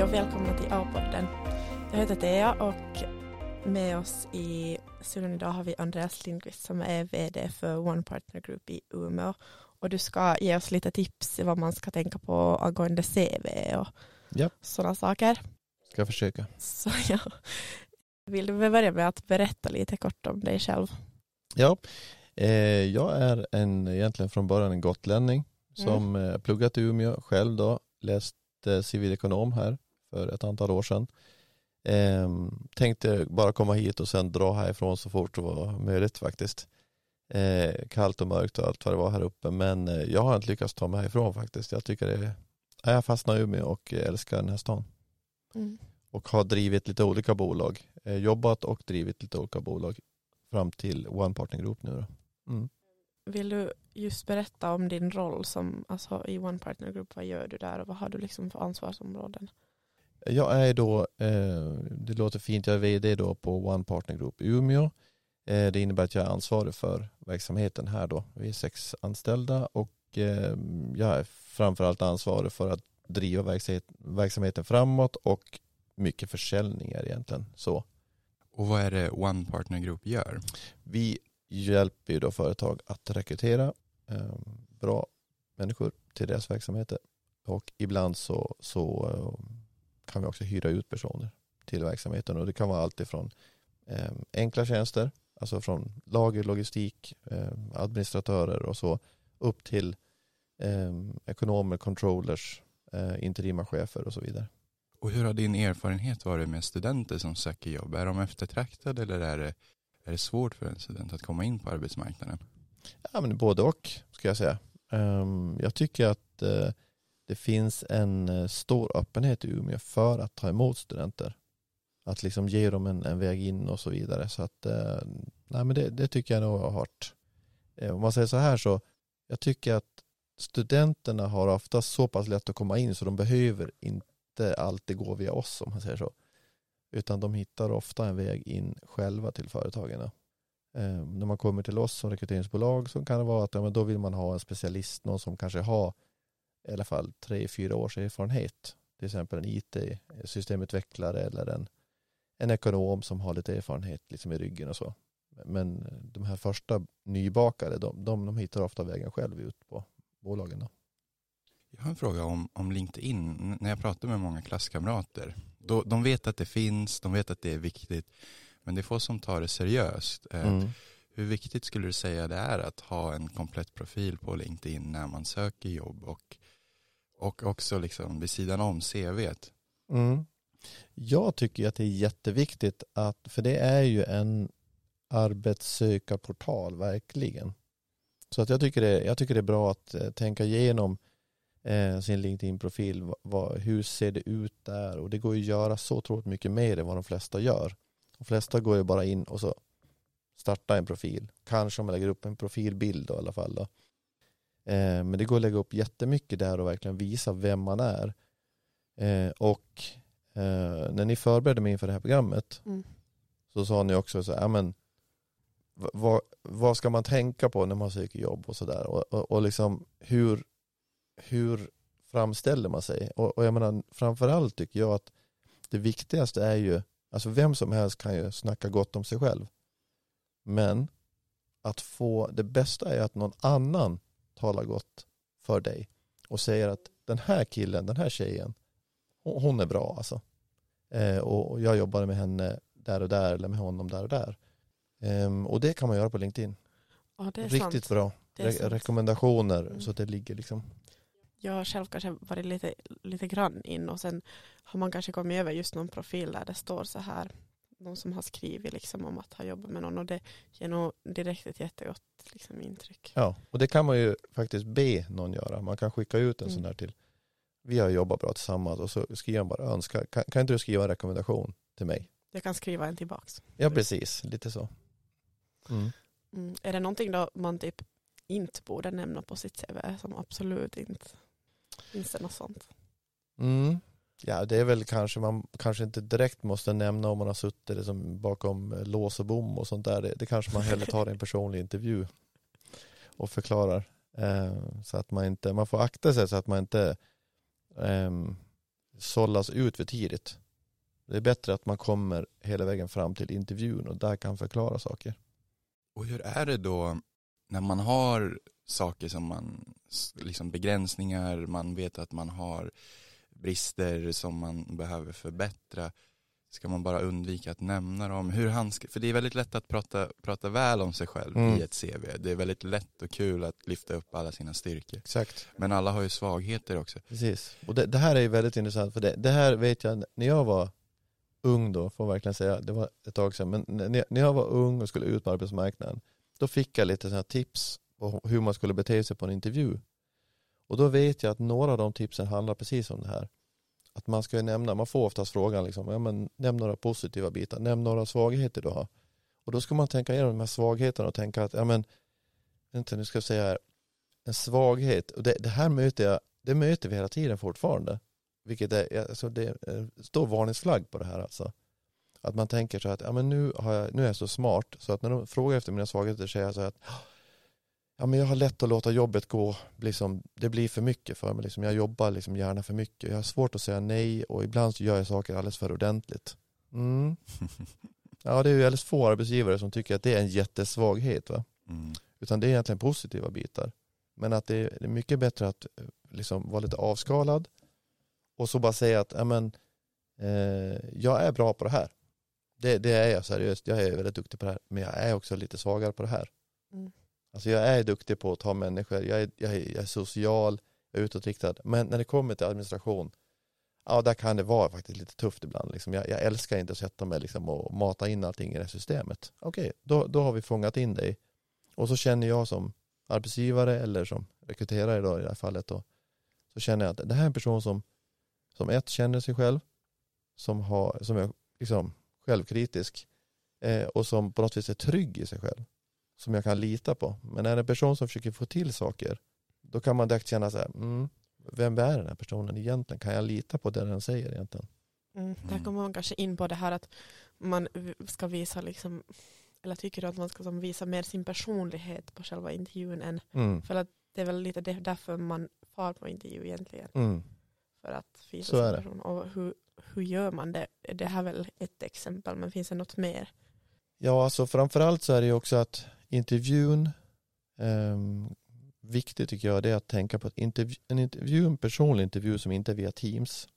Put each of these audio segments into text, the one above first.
Hej och välkomna till A-podden. Jag heter Thea och med oss i studion idag har vi Andreas Lindqvist som är vd för One Partner Group i Umeå. Och du ska ge oss lite tips vad man ska tänka på angående CV och ja. sådana saker. Ska försöka. Så, ja. Vill du börja med att berätta lite kort om dig själv? Ja, eh, jag är en, egentligen från början en gotlänning som mm. Pluggat i Umeå själv då, läst eh, civilekonom här för ett antal år sedan. Eh, tänkte bara komma hit och sen dra härifrån så fort det var möjligt faktiskt. Eh, kallt och mörkt och allt vad det var här uppe men eh, jag har inte lyckats ta mig härifrån faktiskt. Jag tycker det är, jag fastnar i Umeå och älskar den här stan. Mm. Och har drivit lite olika bolag, eh, jobbat och drivit lite olika bolag fram till One Partner Group nu då. Mm. Vill du just berätta om din roll som, alltså, i One Partner Group, vad gör du där och vad har du liksom för ansvarsområden? Jag är då, eh, det låter fint, jag är vd då på One Partner Group i Umeå. Eh, det innebär att jag är ansvarig för verksamheten här då. Vi är sex anställda och eh, jag är framförallt ansvarig för att driva verksamhet, verksamheten framåt och mycket försäljningar egentligen. Så. Och vad är det One Partner Group gör? Vi hjälper ju då företag att rekrytera bra människor till deras verksamheter och ibland så, så kan vi också hyra ut personer till verksamheten och det kan vara allt ifrån eh, enkla tjänster, alltså från lager, logistik, eh, administratörer och så upp till eh, ekonomer, controllers, eh, interima chefer och så vidare. Och hur har din erfarenhet varit med studenter som söker jobb? Är de eftertraktade eller är det, är det svårt för en student att komma in på arbetsmarknaden? Ja, men både och ska jag säga. Um, jag tycker att uh, det finns en eh, stor öppenhet i Umeå för att ta emot studenter. Att liksom ge dem en, en väg in och så vidare. Så att, eh, nej, men det, det, tycker jag nog har hört. Eh, om man säger så här så, jag tycker att studenterna har ofta så pass lätt att komma in så de behöver inte inte alltid gå via oss om man säger så. Utan de hittar ofta en väg in själva till företagen. Eh, när man kommer till oss som rekryteringsbolag så kan det vara att ja, men då vill man ha en specialist, någon som kanske har i alla fall tre, fyra års erfarenhet. Till exempel en IT-systemutvecklare eller en, en ekonom som har lite erfarenhet liksom i ryggen och så. Men de här första nybakade, de, de, de hittar ofta vägen själv ut på bolagen. Då. Jag har en fråga om, om LinkedIn. När jag pratar med många klasskamrater, då, de vet att det finns, de vet att det är viktigt, men det är få som tar det seriöst. Eh, mm. Hur viktigt skulle du säga det är att ha en komplett profil på LinkedIn när man söker jobb och, och också liksom vid sidan om CVt? Mm. Jag tycker att det är jätteviktigt att, för det är ju en arbetssökarportal verkligen. Så att jag, tycker det, jag tycker det är bra att eh, tänka igenom eh, sin LinkedIn-profil. hur ser det ut där? Och det går ju att göra så otroligt mycket mer än vad de flesta gör. De flesta går ju bara in och så starta en profil. Kanske om man lägger upp en profilbild då, i alla fall. Då. Eh, men det går att lägga upp jättemycket där och verkligen visa vem man är. Eh, och eh, när ni förberedde mig inför det här programmet mm. så sa ni också så här, men vad, vad ska man tänka på när man söker jobb och sådär och, och, och liksom hur hur framställer man sig? Och, och jag menar framförallt tycker jag att det viktigaste är ju, alltså vem som helst kan ju snacka gott om sig själv. Men att få, det bästa är att någon annan talar gott för dig och säger att den här killen, den här tjejen, hon är bra alltså. Eh, och jag jobbade med henne där och där eller med honom där och där. Eh, och det kan man göra på LinkedIn. Ja, Riktigt sant. bra. Re rekommendationer mm. så att det ligger liksom jag har själv kanske varit lite, lite grann in och sen har man kanske kommit över just någon profil där det står så här någon som har skrivit liksom om att ha jobbat med någon och det ger nog direkt ett jättegott liksom, intryck. Ja, och det kan man ju faktiskt be någon göra. Man kan skicka ut en mm. sån där till vi har jobbat bra tillsammans och så skriver man bara önska. Kan, kan inte du skriva en rekommendation till mig? Jag kan skriva en tillbaks. Ja, precis. Lite så. Mm. Mm. Är det någonting då man typ inte borde nämna på sitt CV som absolut inte Finns det något sånt? Mm. Ja, det är väl kanske man kanske inte direkt måste nämna om man har suttit liksom bakom lås och bom och sånt där. Det, det kanske man hellre tar i en personlig intervju och förklarar. Eh, så att man inte, man får akta sig så att man inte eh, sållas ut för tidigt. Det är bättre att man kommer hela vägen fram till intervjun och där kan förklara saker. Och hur är det då när man har saker som man, liksom begränsningar, man vet att man har brister som man behöver förbättra. Ska man bara undvika att nämna dem? Hur han ska, för det är väldigt lätt att prata, prata väl om sig själv mm. i ett CV. Det är väldigt lätt och kul att lyfta upp alla sina styrkor. Exakt. Men alla har ju svagheter också. Precis. Och det, det här är ju väldigt intressant för det, det här vet jag när jag var ung då, får jag verkligen säga, det var ett tag sedan, men när, när jag var ung och skulle ut på arbetsmarknaden, då fick jag lite sådana tips på hur man skulle bete sig på en intervju. Och då vet jag att några av de tipsen handlar precis om det här. Att man ska nämna, man får oftast frågan liksom, ja men nämn några positiva bitar, nämn några svagheter du har. Och då ska man tänka igenom de här svagheterna och tänka att, ja men, vänta nu ska jag säga här, en svaghet, och det, det här möter jag, det möter vi hela tiden fortfarande. Vilket är, alltså det står varningsflagg på det här alltså. Att man tänker så att, ja men nu, har jag, nu är jag så smart så att när de frågar efter mina svagheter säger jag så att ja, men jag har lätt att låta jobbet gå, liksom, det blir för mycket för mig. Liksom, jag jobbar liksom gärna för mycket. Jag har svårt att säga nej och ibland så gör jag saker alldeles för ordentligt. Mm. Ja, det är ju alldeles få arbetsgivare som tycker att det är en jättesvaghet. Va? Mm. Utan det är egentligen positiva bitar. Men att det är mycket bättre att eh, liksom vara lite avskalad och så bara säga att men, eh, jag är bra på det här. Det, det, är jag seriöst. Jag är väldigt duktig på det här. Men jag är också lite svagare på det här. Mm. Alltså jag är duktig på att ta människor, jag är, jag är, jag är social, jag är utåtriktad. Men när det kommer till administration, ja där kan det vara faktiskt lite tufft ibland. Liksom. Jag, jag älskar inte att sätta mig liksom, och mata in allting i det här systemet. Okej, okay, då, då har vi fångat in dig. Och så känner jag som arbetsgivare eller som rekryterare då, i det här fallet då, så känner jag att det här är en person som, som ett känner sig själv, som, har, som är liksom självkritisk eh, och som på något vis är trygg i sig själv som jag kan lita på. Men är det en person som försöker få till saker, då kan man direkt känna så här, mm, vem är den här personen egentligen? Kan jag lita på det den säger egentligen? Mm, där mm. kommer man kanske in på det här att man ska visa liksom, eller tycker du att man ska visa mer sin personlighet på själva intervjun än, mm. för att det är väl lite därför man far på intervju egentligen. Mm. För att visa Så sin person. Och hur, hur gör man det? Det här är väl ett exempel, men finns det något mer? Ja, alltså framförallt så är det ju också att intervjun, eh, viktigt tycker jag, det är att tänka på att intervju, en intervju, en personlig intervju som inte är via Teams,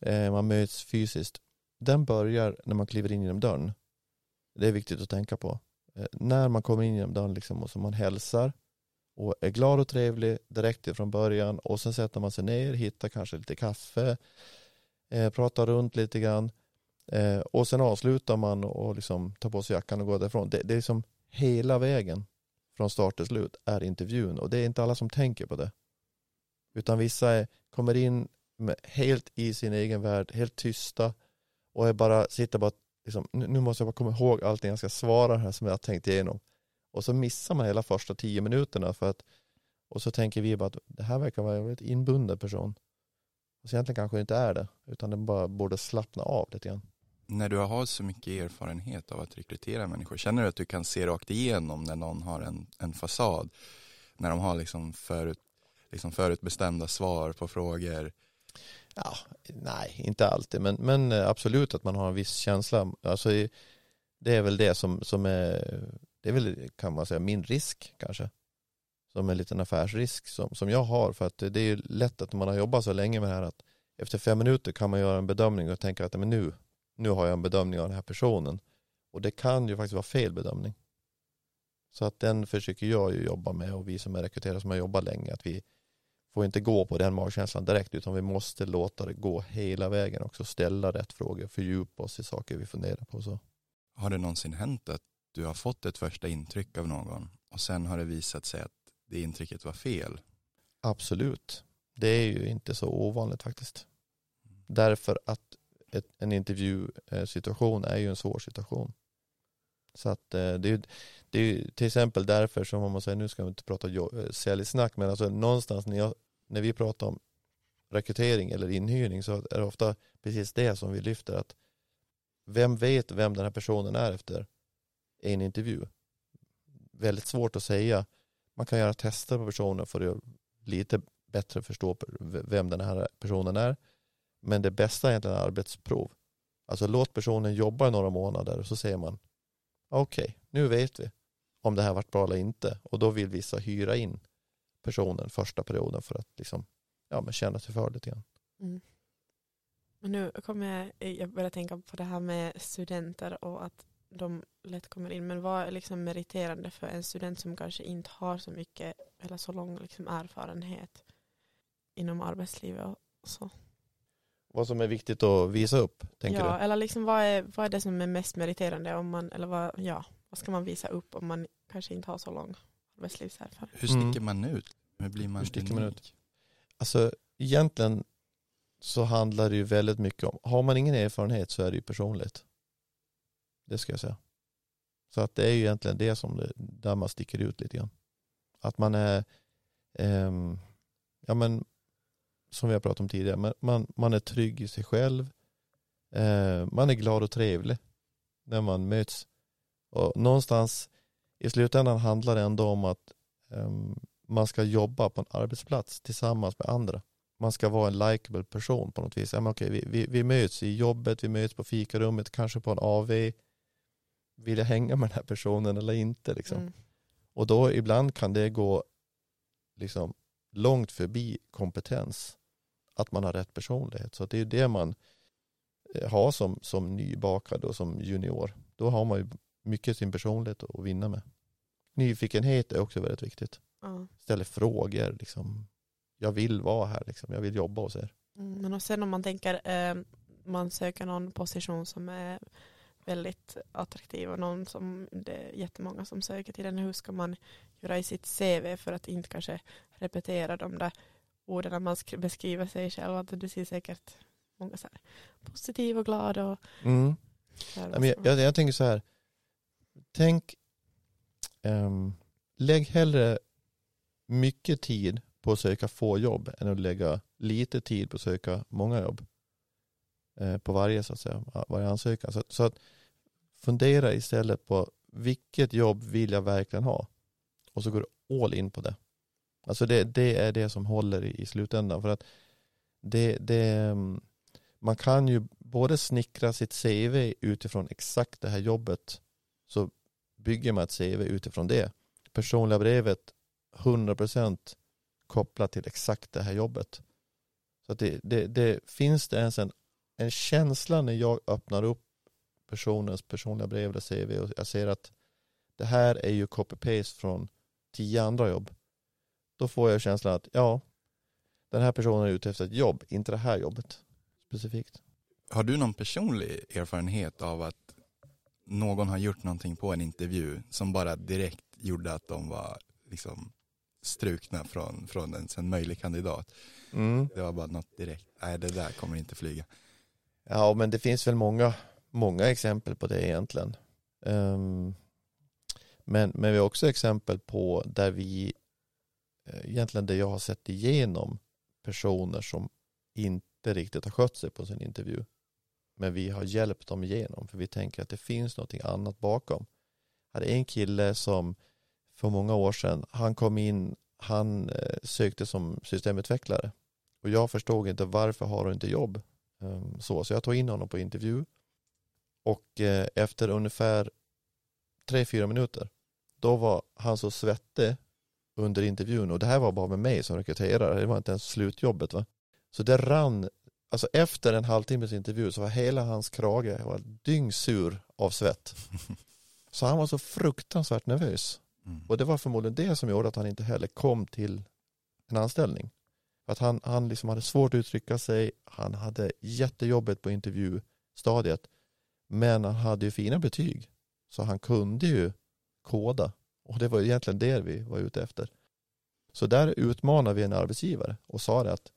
eh, man möts fysiskt, den börjar när man kliver in genom dörren. Det är viktigt att tänka på. Eh, när man kommer in genom dörren liksom, och så man hälsar och är glad och trevlig direkt från början och sen sätter man sig ner, hittar kanske lite kaffe, eh, pratar runt lite grann eh, och sen avslutar man och liksom tar på sig jackan och går därifrån. Det, det är liksom hela vägen från start till slut är intervjun och det är inte alla som tänker på det. Utan vissa är, kommer in med, helt i sin egen värld, helt tysta och är bara, sitter bara, liksom, nu måste jag bara komma ihåg allting jag ska svara här som jag har tänkt igenom. Och så missar man hela första tio minuterna för att och så tänker vi bara att det här verkar vara en väldigt inbunden person. Och så egentligen kanske det inte är det, utan den bara borde slappna av lite grann när du har så mycket erfarenhet av att rekrytera människor, känner du att du kan se rakt igenom när någon har en, en fasad? När de har liksom, förut, liksom förutbestämda svar på frågor? Ja, nej, inte alltid, men, men eh, absolut att man har en viss känsla. Alltså, det är väl det som, som är, det är väl kan man säga min risk kanske. Som en liten affärsrisk som, som jag har för att det är ju lätt att man har jobbat så länge med det här att efter fem minuter kan man göra en bedömning och tänka att men nu, nu har jag en bedömning av den här personen. Och det kan ju faktiskt vara fel bedömning. Så att den försöker jag ju jobba med och vi som är rekryterare som har jobbat länge att vi får inte gå på den magkänslan direkt utan vi måste låta det gå hela vägen också. Ställa rätt frågor, fördjupa oss i saker vi funderar på. Så. Har det någonsin hänt att du har fått ett första intryck av någon och sen har det visat sig att det intrycket var fel? Absolut. Det är ju inte så ovanligt faktiskt. Därför att ett, en intervjusituation är ju en svår situation. Så att eh, det är, det är till exempel därför som om man säger, nu ska vi inte prata eh, säljsnack, men alltså någonstans när, jag, när vi pratar om rekrytering eller inhyrning så är det ofta precis det som vi lyfter att vem vet vem den här personen är efter en intervju? Väldigt svårt att säga. Man kan göra tester på personen för att lite bättre förstå vem den här personen är. Men det bästa är egentligen arbetsprov. Alltså låt personen jobba i några månader och så säger man okej, okay, nu vet vi om det här varit bra eller inte och då vill vissa hyra in personen första perioden för att liksom, ja, men känna sig för lite grann. Mm. Men nu kommer jag, jag börja tänka på det här med studenter och att de lätt kommer in. Men vad är liksom meriterande för en student som kanske inte har så mycket eller så lång liksom erfarenhet inom arbetslivet och så? Vad som är viktigt att visa upp, tänker ja, du? Ja, eller liksom vad är, vad är det som är mest meriterande om man, eller vad, ja, vad ska man visa upp om man kanske inte har så lång arbetslivserfarenhet? Hur sticker mm. man ut? Hur blir man Hur sticker man ut? Alltså egentligen så handlar det ju väldigt mycket om, har man ingen erfarenhet så är det ju personligt. Det ska jag säga. Så att det är ju egentligen det som det, där man sticker ut lite grann. Att man är, eh, ja men som vi har pratat om tidigare, man, man, man är trygg i sig själv. Eh, man är glad och trevlig när man möts. Och någonstans i slutändan handlar det ändå om att eh, man ska jobba på en arbetsplats tillsammans med andra. Man ska vara en likable person på något vis. Ja, men okej, vi, vi, vi möts i jobbet, vi möts på fikarummet, kanske på en AV. Vill jag hänga med den här personen eller inte? Liksom. Mm. Och då ibland kan det gå liksom, långt förbi kompetens att man har rätt personlighet. Så det är det man eh, har som, som nybakad och som junior. Då har man ju mycket sin personlighet att vinna med. Nyfikenhet är också väldigt viktigt. Mm. Ställer frågor, liksom. jag vill vara här, liksom. jag vill jobba hos er. Mm, men och sen om man tänker, eh, man söker någon position som är väldigt attraktiv och någon som det är jättemånga som söker till den. Hur ska man göra i sitt CV för att inte kanske repetera de där orden när man beskriver sig själv. Att du ser säkert många så här positiv och glad. Och mm. jag, jag, jag, tänker så här. Tänk, um, lägg hellre mycket tid på att söka få jobb än att lägga lite tid på att söka många jobb. Eh, på varje, så att säga, varje ansökan. Så, så, att fundera istället på vilket jobb vill jag verkligen ha? Och så går du all in på det. Alltså det, det är det som håller i, i slutändan. För att det, det, mm, man kan ju både snickra sitt CV utifrån exakt det här jobbet. Så bygger man ett CV utifrån det. Personliga brevet 100% kopplat till exakt det här jobbet. Så att det, det, det finns det ens en, en känsla när jag öppnar upp personens personliga brev eller CV och jag ser att det här är ju copy-paste från tio andra jobb då får jag känslan att ja, den här personen är ute efter ett jobb, inte det här jobbet specifikt. Har du någon personlig erfarenhet av att någon har gjort någonting på en intervju som bara direkt gjorde att de var liksom strukna från, från en, en möjlig kandidat? Mm. Det var bara något direkt, nej det där kommer inte flyga. Ja men det finns väl många, många exempel på det egentligen. Um, men, men vi har också exempel på där vi Eh, egentligen det jag har sett igenom personer som inte riktigt har skött sig på sin intervju. Men vi har hjälpt dem igenom för vi tänker att det finns något annat bakom. Jag hade en kille som för många år sedan, han kom in, han eh, sökte som systemutvecklare och jag förstod inte varför har du inte jobb? Ehm, så, så jag tog in honom på intervju och eh, efter ungefär tre, fyra minuter då var han så svettig under intervjun och det här var bara med mig som rekryterare, det var inte ens slutjobbet va. Så det rann, alltså efter en halvtimmes intervju så var hela hans krage var dyngsur av svett. Så han var så fruktansvärt nervös. Mm. Och det var förmodligen det som gjorde att han inte heller kom till en anställning. Att han, han liksom hade svårt att uttrycka sig, han hade jättejobbet på intervjustadiet. Men han hade ju fina betyg. Så han kunde ju koda. Och det var egentligen det vi var ute efter. Så där utmanade vi en arbetsgivare och sa det att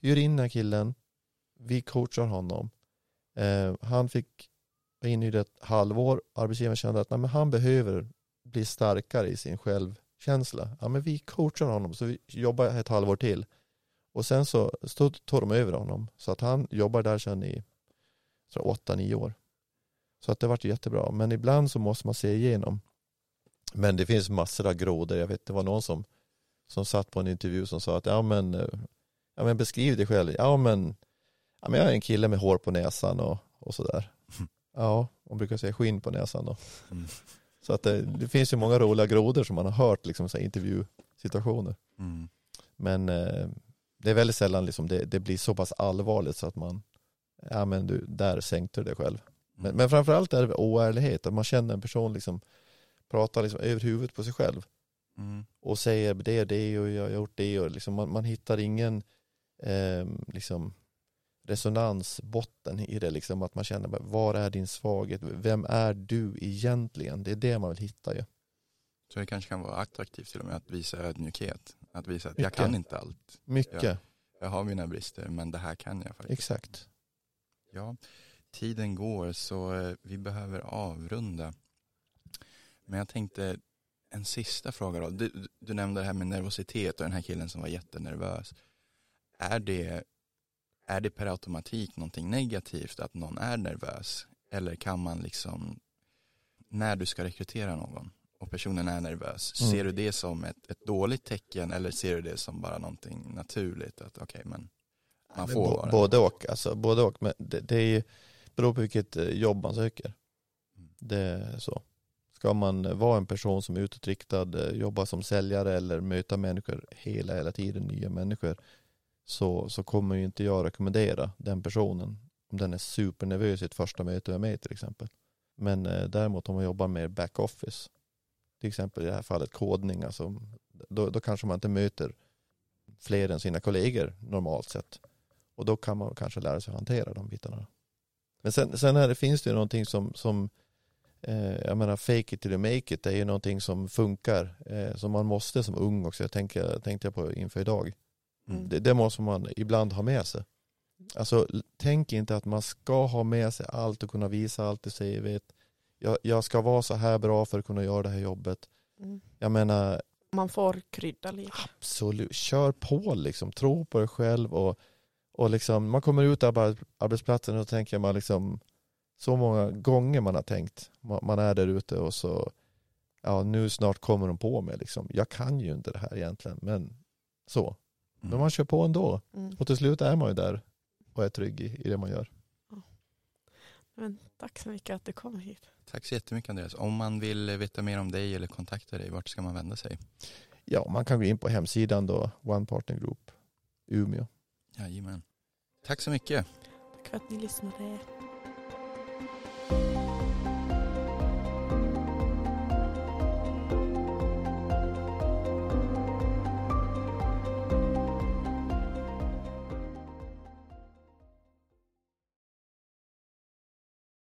hyr in den här killen, vi coachar honom. Eh, han fick inhyrd ett halvår, arbetsgivaren kände att nej, men han behöver bli starkare i sin självkänsla. Ja, men vi coachar honom så vi jobbar ett halvår till. Och sen så, så tog de över honom. Så att han jobbar där sedan i åtta, nio år. Så att det varit jättebra. Men ibland så måste man se igenom men det finns massor av grådor. Jag vet det var någon som, som satt på en intervju som sa att ja men, eh, ja men beskriv dig själv. Ja men, ja, men jag är en kille med hår på näsan och, och sådär. Ja, man brukar säga skinn på näsan då. Mm. Så att det, det, finns ju många roliga grodor som man har hört liksom så intervjusituationer. Mm. Men eh, det är väldigt sällan liksom det, det, blir så pass allvarligt så att man, ja men du, där sänkte du dig själv. Men, Mm. men framförallt är det oärlighet, att man känner en person liksom pratar liksom över huvudet på sig själv Mm. och säger det och det och jag har gjort det och liksom man, man hittar ingen eh, liksom resonansbotten i det liksom att man känner bara, var är din svaghet, vem är du egentligen? Det är det man vill hitta ju. Så det kanske kan vara attraktivt till och med att visa ödmjukhet. Att visa att jag Mycket. kan inte allt. Mycket, Ja. Jag har mina brister men det här kan jag faktiskt. exakt. Ja, tiden går så eh, vi behöver avrunda. Men jag tänkte en sista fråga då. Du, du nämnde det här med nervositet och den här killen som var jättenervös. Är det, är det per automatik någonting negativt att någon är nervös? Eller kan man liksom, när du ska rekrytera någon och personen är nervös, Mm. ser du det som ett, ett dåligt tecken eller ser du det som bara någonting naturligt? Att okej, men man får vara både och, alltså både och. Men det, det är ju, beror på vilket eh, jobb man söker. Mm. Det är så. Ska man vara en person som är utåtriktad, eh, jobba som säljare eller möta människor hela, hela tiden, nya människor, så, så kommer ju inte jag rekommendera den personen om den är supernervös i ett första möte med mig till exempel. Men eh, däremot om man jobbar med backoffice, till exempel i det här fallet kodning, alltså, då, då kanske man inte möter fler än sina kollegor normalt sett. Och då kan man kanske lära sig att hantera de bitarna. Men sen, sen här finns det ju någonting som, som eh, jag menar fake it till you make it, det är ju någonting som funkar, eh, som man måste som ung också, jag tänker, tänkte jag på inför idag. Mm. Det, det måste man ibland ha med sig. Alltså tänk inte att man ska ha med sig allt och kunna visa allt du säger, vet, jag, jag ska vara så här bra för att kunna göra det här jobbet. Mm. Jag menar, Man får krydda lite. Absolut, kör på liksom, tro på dig själv och, och liksom, man kommer ut på arbetsplatsen och tänker man liksom så många gånger man har tänkt, man, är där ute och så ja nu snart kommer de på mig liksom, jag kan ju inte det här egentligen men så, men Mm. man kör på ändå Mm. och till slut är man ju där och är trygg i, i det man gör. Men tack så mycket att du kom hit. Tack så jättemycket Andreas. Om man vill veta mer om dig eller kontakta dig, vart ska man vända sig? Ja, man kan gå in på hemsidan då, One Partner Group, Umeå. Jajamän. Tack så mycket. Tack för att ni lyssnade. Bye.